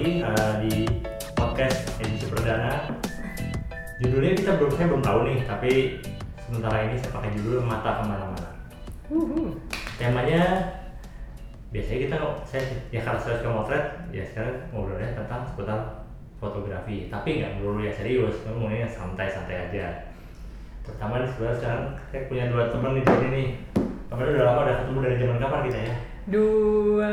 lagi uh, di podcast edisi perdana. Judulnya kita belum saya belum tahu nih, tapi sementara ini saya pakai judul mata ke mana-mana. Temanya biasanya kita saya ya karena saya suka motret, ya sekarang ngobrolnya tentang seputar fotografi. Tapi nggak melulu ya serius, ngomongnya santai-santai aja. Terutama nih sebenarnya sekarang saya punya dua teman di sini nih. Kemarin udah lama udah ketemu dari zaman kapan kita ya? dua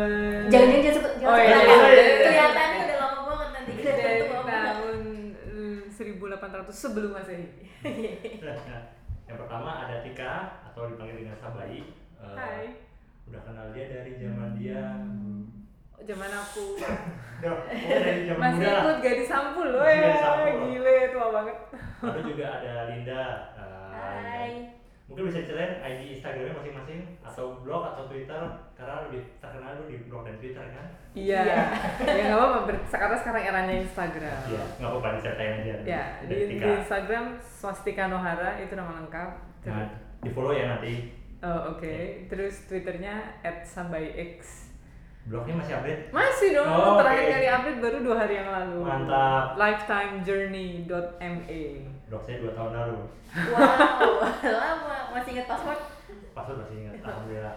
Jangan jangan sebut Oh, iya, iya, iya, iya. Kelihatannya udah lama banget nanti kita dari ketemu apa. tahun eh, 1800 sebelum masehi yang pertama ada Tika atau dipanggil dengan Sabai. Eh, Hai Udah kenal dia dari zaman dia. zaman aku dari zaman masih muda. ikut gadis sampul loh ya gile tua banget Lalu juga ada Linda. eh, Hai. Mungkin bisa ceritain ID Instagramnya masing-masing atau blog atau Twitter karena lebih terkenal dulu di blog dan Twitter kan? iya ya nggak apa-apa sekarang sekarang eranya Instagram Iya, nggak apa-apa diceritain aja. ya di, di Tika. Swastika Nohara itu nama lengkap Nah, di follow ya nanti. Oh, oke terus twitternya @sambaix Blognya masih update. masih dong Oh, terakhir oke. kali update baru dua hari yang lalu Mantap. lifetimejourney.me Blog saya dua tahun lalu. Wow, lama masih ingat password Password masih ingat. Alhamdulillah.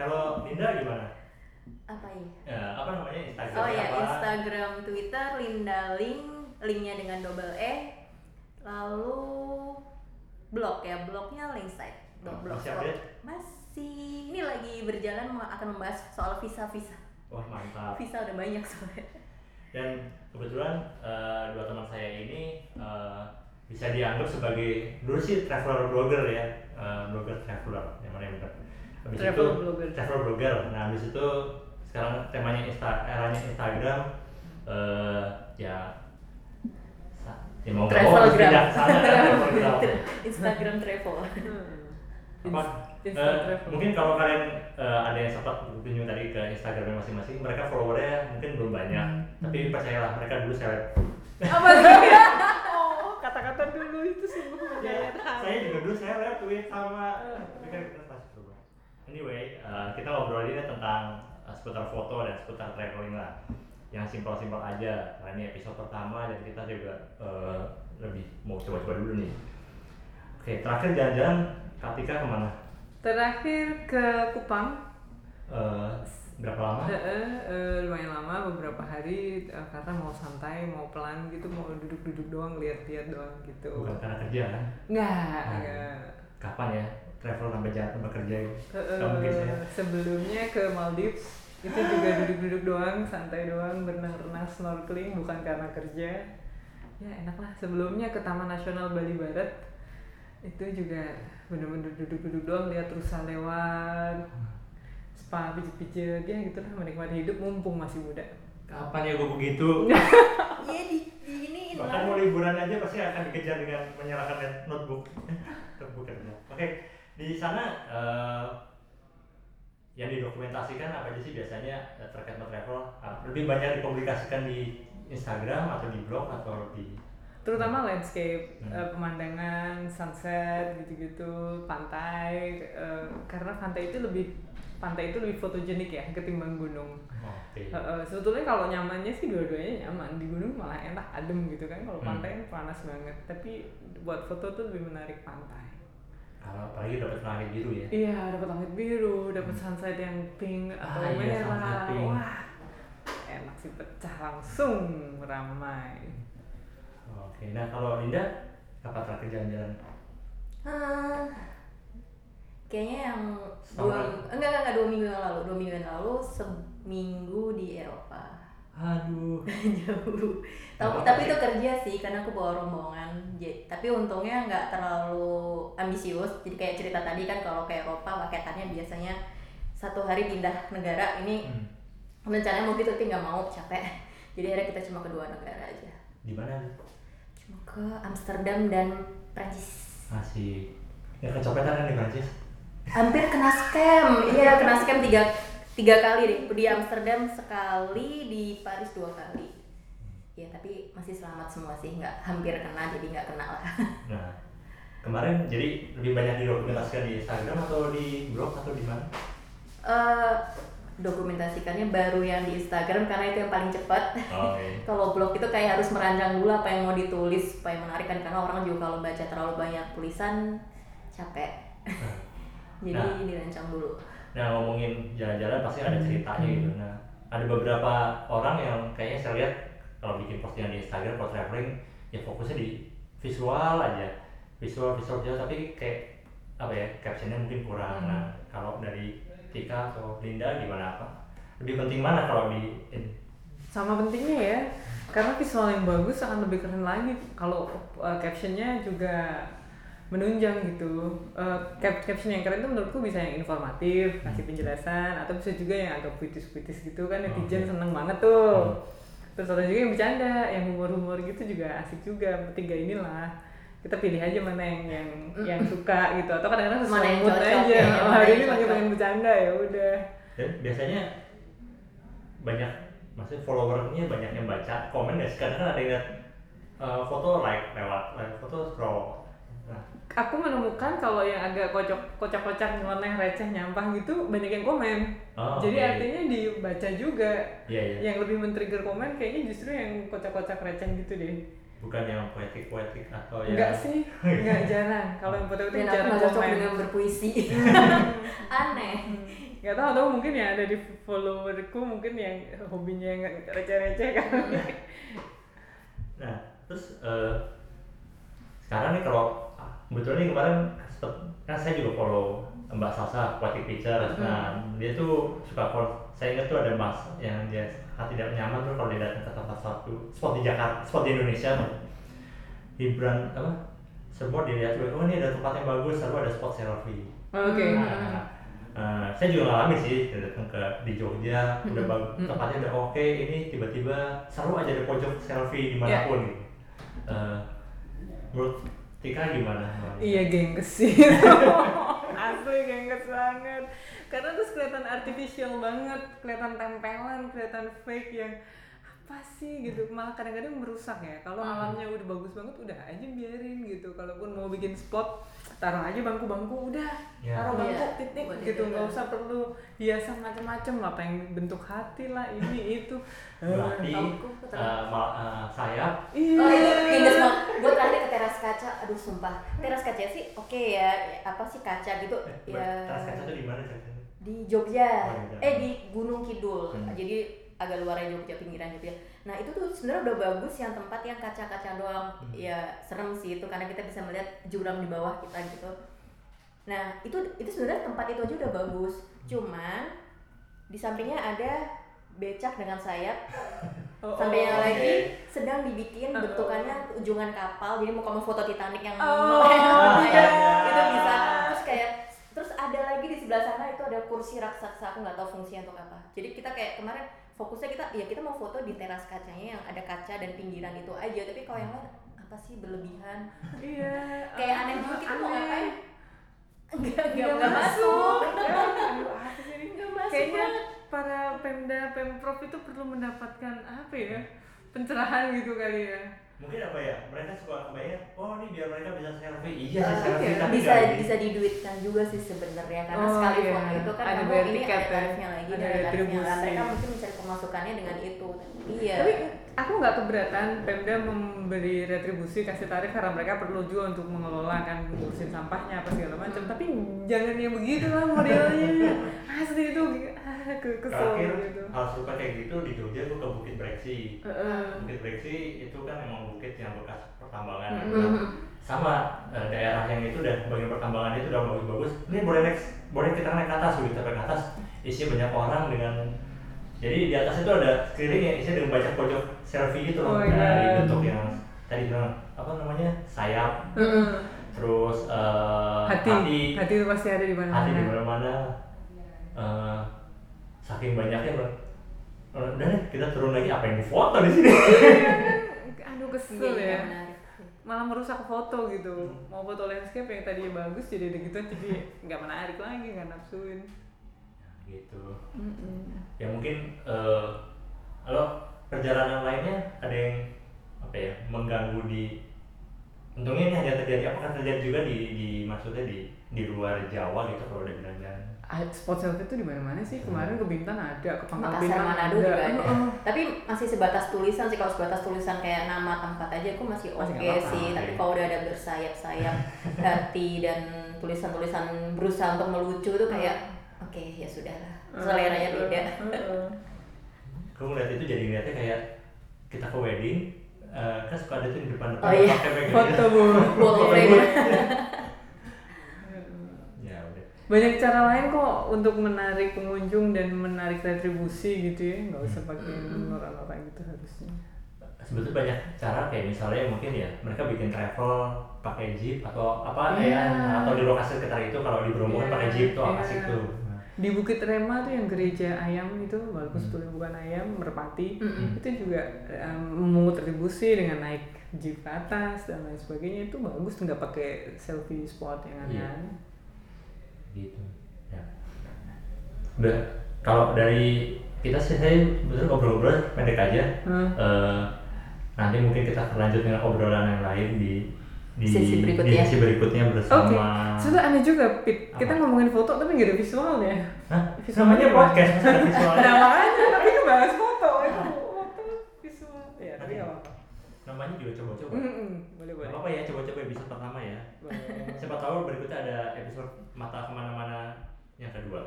Kalau Linda gimana? apa ya? Ya, apa namanya Instagram? Oh ya, apa? Instagram, Twitter, Linda Link, linknya dengan double E, lalu blog ya, blognya Linkside. Oh, Blog, masih update? Masih, ini lagi berjalan akan membahas soal visa-visa. Wah mantap. Visa udah banyak soalnya. Dan kebetulan eh, dua teman saya ini eh, bisa dianggap sebagai dulu sih traveler blogger ya, eh, blogger traveler yang mana yang benar. Habis Travel itu blogger. travel blogger. Nah habis itu sekarang temanya Insta, eranya Instagram eh, ya ya mau nggak mau ke sana. Instagram travel. Hmm. apa Insta travel. mungkin kalau kalian eh, ada yang sempat berkunjung tadi ke Instagramnya masing-masing mereka followernya mungkin belum banyak tapi percayalah mereka dulu seleb apa sih oh kata-kata dulu itu sungguh ya, saya juga dulu seleb tweet sama tapi kan kita pasti berubah anyway eh, kita ngobrolinnya tentang eh, seputar foto dan seputar traveling lah yang simpel-simpel aja karena ini episode pertama dan kita juga eh, lebih mau coba-coba dulu nih oke terakhir jalan-jalan Katika ke mana? terakhir ke Kupang Eh, berapa lama? Heeh, eh, lumayan lama beberapa hari eh, karena mau santai mau pelan gitu mau duduk-duduk doang lihat-lihat doang gitu Bukan karena kerja kan? nggak Nah, nggak. Kapan ya travel sampai jalan tempat kerja gitu? Mungkin saya. sebelumnya ke Maldives itu juga duduk-duduk doang santai doang berenang-renang snorkeling bukan karena kerja ya enak lah sebelumnya ke Taman Nasional Bali Barat itu juga bener-bener duduk-duduk doang lihat rusa lewat spa pijet-pijet ya gitu lah menikmati hidup mumpung masih muda Kapan ya gue begitu? Iya di di ini Bahkan mau liburan aja pasti akan dikejar dengan menyerahkan notebook bekerja. Oke, di sana eh, yang didokumentasikan apa aja sih biasanya eh, terkait travel? Ah, Lebih banyak dipublikasikan di Instagram atau di blog atau di terutama landscape Hmm. eh, pemandangan sunset gitu-gitu pantai eh, karena pantai itu lebih pantai itu lebih fotogenik ya ketimbang gunung oke. Eh, eh, sebetulnya kalau nyamannya sih dua-duanya nyaman di gunung malah enak adem gitu kan kalau Hmm. pantai kan panas banget tapi buat foto tuh lebih menarik pantai apalagi dapat langit biru ya. iya dapat langit biru dapat sunset yang pink atau Ah, iya, merah pink. wah enak sih pecah langsung ramai Oke, nah kalau Linda kapan terakhir jalan-jalan? Ah, kayaknya yang dua enggak enggak enggak dua minggu yang lalu dua minggu yang lalu seminggu di Eropa Aduh. jauh. Tapi tapi itu kerja sih karena aku bawa rombongan. Jadi- tapi untungnya nggak terlalu ambisius. Jadi kayak cerita tadi kan kalau ke Eropa paketannya biasanya satu hari pindah negara ini Hmm. rencananya mau gitu tapi nggak mau capek. Jadi akhirnya kita cuma kedua negara aja. Di mana? cuma ke Amsterdam dan Prancis Masih ya kecopetan kan di Prancis? hampir kena scam. Iya kena scam tiga tiga kali deh di Amsterdam sekali di Paris dua kali ya tapi masih selamat semua sih nggak hampir kena jadi nggak kena lah Nah, kemarin jadi lebih banyak didokumentasikan di Instagram atau di blog atau di mana? Eh, dokumentasikannya baru yang di Instagram karena itu yang paling cepat. Oh, iya. kalau blog itu kayak harus merancang dulu apa yang mau ditulis supaya menarik kan karena orang juga kalau baca terlalu banyak tulisan capek. Jadi Nah. dirancang dulu. Nah ngomongin jalan-jalan pasti ada ceritanya gitu. Nah ada beberapa orang yang kayaknya saya lihat kalau bikin postingan di Instagram kalau traveling ya fokusnya di visual aja, visual visual visual tapi kayak apa ya captionnya mungkin kurang. Nah kalau dari Tika atau Linda gimana apa? Lebih penting mana kalau di in- sama pentingnya ya karena visual yang bagus akan lebih keren lagi kalau uh, captionnya juga menunjang gitu. Uh, cap caption yang keren itu menurutku bisa yang informatif kasih penjelasan atau bisa juga yang agak puitis-puitis gitu kan netizen Oke. seneng banget tuh. Hmm. terus ada juga yang bercanda yang humor-humor gitu juga asik juga. Tiga inilah kita pilih aja mana yang yang yang suka gitu atau kadang-kadang Mana sesuai yang mood cocok aja ya, oh, mana hari yang ini lagi pengen bercanda ya udah. Dan biasanya banyak maksudnya followernya banyak yang baca komen ya. Kadang ada yang lihat uh, foto like lewat like foto scroll aku menemukan kalau yang agak kocok kocak kocak nyeleneh receh nyampah gitu banyak yang komen. Oh, jadi oke. artinya dibaca juga. Iya iya. Yang lebih men-trigger komen kayaknya justru yang kocak-kocak receh gitu deh. Bukan yang poetik poetik atau yang enggak sih enggak jarang. Kalau yang Dan aku jarang nggak cocok komen. dengan berpuisi. Aneh. nggak tahu atau mungkin ya ada di followerku mungkin yang hobinya yang receh-receh kan. Nah terus eh, sekarang nih kalau kebetulan nih kemarin sempet kan saya juga follow Mbak Salsa Poetic Pictures nah dia tuh suka follow saya ingat tuh ada mas yang dia tidak nyaman tuh kalau dia datang ke tempat suatu spot di Jakarta spot di Indonesia hiburan apa semua dilihat tuh oh ini ada tempat yang bagus lalu ada spot selfie. Oke. Nah, eh, saya juga ngalamin sih datang ke di Jogja udah bagus tempatnya udah oke ini tiba-tiba seru aja ada pojok selfie di mana pun gitu. Eh, menurut Tika gimana? Iya gengges sih Asli gengges banget Karena terus kelihatan artificial banget Kelihatan tempelan, kelihatan fake yang apa sih gitu? Malah kadang-kadang merusak ya. Kalau alamnya udah bagus banget udah aja biarin gitu. Kalaupun mau bikin spot taruh aja bangku-bangku udah. Ya. taruh bangku Iya, titik buat gitu. itu nggak usah perlu hiasan macam-macam apa yang bentuk hati lah ini itu. Eh, Berarti eh, mal- eh, sayap iya. Oh itu gengges banget. Gue terakhir ke teras kaca, aduh sumpah. Teras kaca sih oke ya, apa sih kaca gitu? Eh, ya. teras kaca tuh di mana ceritanya? di Jogja, Oh, eh di Gunung Kidul, Hmm. jadi agak luarnya Jogja, pinggiran Jogja. Nah itu tuh sebenarnya udah bagus yang tempat yang kaca-kaca doang, Hmm. ya serem sih itu karena kita bisa melihat jurang di bawah kita gitu. Nah itu itu sebenarnya tempat itu aja udah bagus, cuman di sampingnya ada becak dengan sayap, Oh, sampingnya oh. lagi sedang dibikin Oh. bentukannya ujungan kapal, jadi mau kamu foto Titanic yang Oh, iya. itu bisa. Terus kayak terus ada lagi di sebelah sana ada kursi raksasa aku nggak tahu fungsinya untuk apa. Jadi kita kayak kemarin fokusnya kita ya kita mau foto di teras kacanya yang ada kaca dan pinggiran itu aja. Tapi kalau yang lain apa sih berlebihan? Iya kayak aneh juga kita mau ngapain? Enggak enggak nggak enggak masuk? Nggak masuk Kayaknya para pemda pemprov itu perlu mendapatkan apa ya pencerahan gitu kali ya. Mungkin apa ya? Mereka suka kebayang, oh ini biar mereka bisa selfie. Iya sih selfie, iya. tapi bisa di- bisa diduitkan juga sih sebenarnya karena Oh, sekali iya. foto itu kan Ada kamu ini tiket ada ya. tarifnya lagi Ada tarifnya retribusi. mereka mungkin mencari pemasukannya dengan itu iya Tapi aku nggak keberatan Pemda memberi retribusi kasih tarif karena mereka perlu juga untuk mengelola kan ngurusin sampahnya apa segala macam. Tapi jangan yang begitu lah modelnya. Asli itu ah, kesel Terakhir gitu. hal serupa kayak gitu di Jogja gue ke Bukit Breksi. Heeh. Bukit Breksi itu kan emang bukit yang bekas pertambangan. Nah, sama eh, daerah yang itu dan bagian pertambangan itu udah bagus-bagus. Ini boleh naik, boleh kita naik ke atas, begitu sampai ke atas isinya banyak orang dengan jadi di atas itu ada screening yang isinya dengan banyak pojok selfie gitu loh Oh, iya. dari bentuk yang tadi bilang apa namanya sayap Heeh. terus eh, Hati, hati, itu pasti ada di mana-mana. hati di mana-mana Eh, saking banyaknya Bang. Eh, udah deh kita turun lagi. Apa yang difoto di sini? Aduh kesel iya, ya. malah merusak foto gitu. Mau foto landscape yang tadinya bagus jadi ada gitu jadi nggak menarik lagi nggak nafsuin. Gitu. Mm-mm. ya mungkin eh kalau perjalanan lainnya ada yang apa ya mengganggu di untungnya ini hanya terjadi apakah terjadi juga di, di maksudnya di di luar Jawa gitu kalau udah bilang-bilang Ah, spot selfie itu di mana-mana sih kemarin ke Bintan ada ke Pangkal Pinang juga ada. Heeh. Tapi masih sebatas tulisan sih kalau sebatas tulisan kayak nama tempat aja aku masih oke apa-apa, sih. Tapi kalau udah ada bersayap-sayap hati dan tulisan-tulisan berusaha untuk melucu tuh kayak oke ya sudahlah. Seleranya beda. Heeh. aku ngeliat itu jadi ngeliatnya kayak kita ke wedding eh, kan suka ada tuh di depan depan Oh, iya. pakai background Foto bu. Wall of fame. ya udah Banyak cara lain kok untuk menarik pengunjung dan menarik retribusi gitu ya. Nggak usah pakai norak-norak gitu harusnya. sebetulnya banyak cara kayak misalnya mungkin ya mereka bikin travel pakai jeep atau apa Iya. ya atau di lokasi sekitar itu kalau di Bromo kan Iya, pakai jeep tuh iya. asik tuh Nah, Di Bukit Rema tuh yang gereja ayam itu walaupun Hmm. sebetulnya bukan ayam merpati Mm-mm. itu juga em, memungut retribusi dengan naik jeep ke atas dan lain sebagainya itu bagus nggak pakai selfie spot yang Iya. aneh-aneh. Gitu ya udah kalau dari kita sih saya betul ngobrol-ngobrol pendek aja Hmm. Eh, nanti mungkin kita akan lanjut dengan obrolan yang lain di di Sesi berikutnya. di sesi berikutnya Oke, bersama sudah aneh juga, Pit. Kita Apa? ngomongin foto tapi nggak ada visualnya. Hah? Visualnya namanya podcast masa ada visualnya Nah, makanya tapi ngebahas foto itu foto visual. Ya, tapi nggak apa-apa. Namanya juga coba-coba Mm-mm, Boleh Gak boleh. apa-apa ya coba-coba episode pertama ya Boleh. siapa tahu berikutnya ada episode mata ke mana-mana yang kedua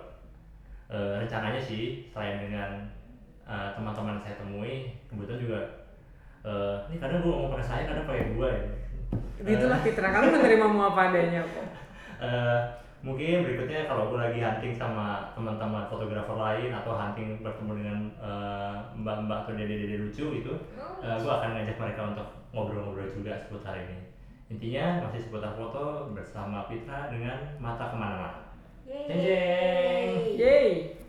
Eh, rencananya sih selain dengan eh, teman-teman saya temui kebetulan juga eh, ini kadang gue ngomong pakai saya kadang pakai gue ya Itulah Fitra, kamu menerimamu apa adanya kok. Eh, mungkin berikutnya kalau gue lagi hunting sama teman-teman fotografer lain atau hunting bertemu dengan eh, mbak-mbak atau dede-dede lucu itu gue akan ngajak mereka untuk ngobrol-ngobrol juga seputar ini intinya masih seputar foto bersama Fitra dengan mata ke mana-mana Yeay. Jeng, jeng.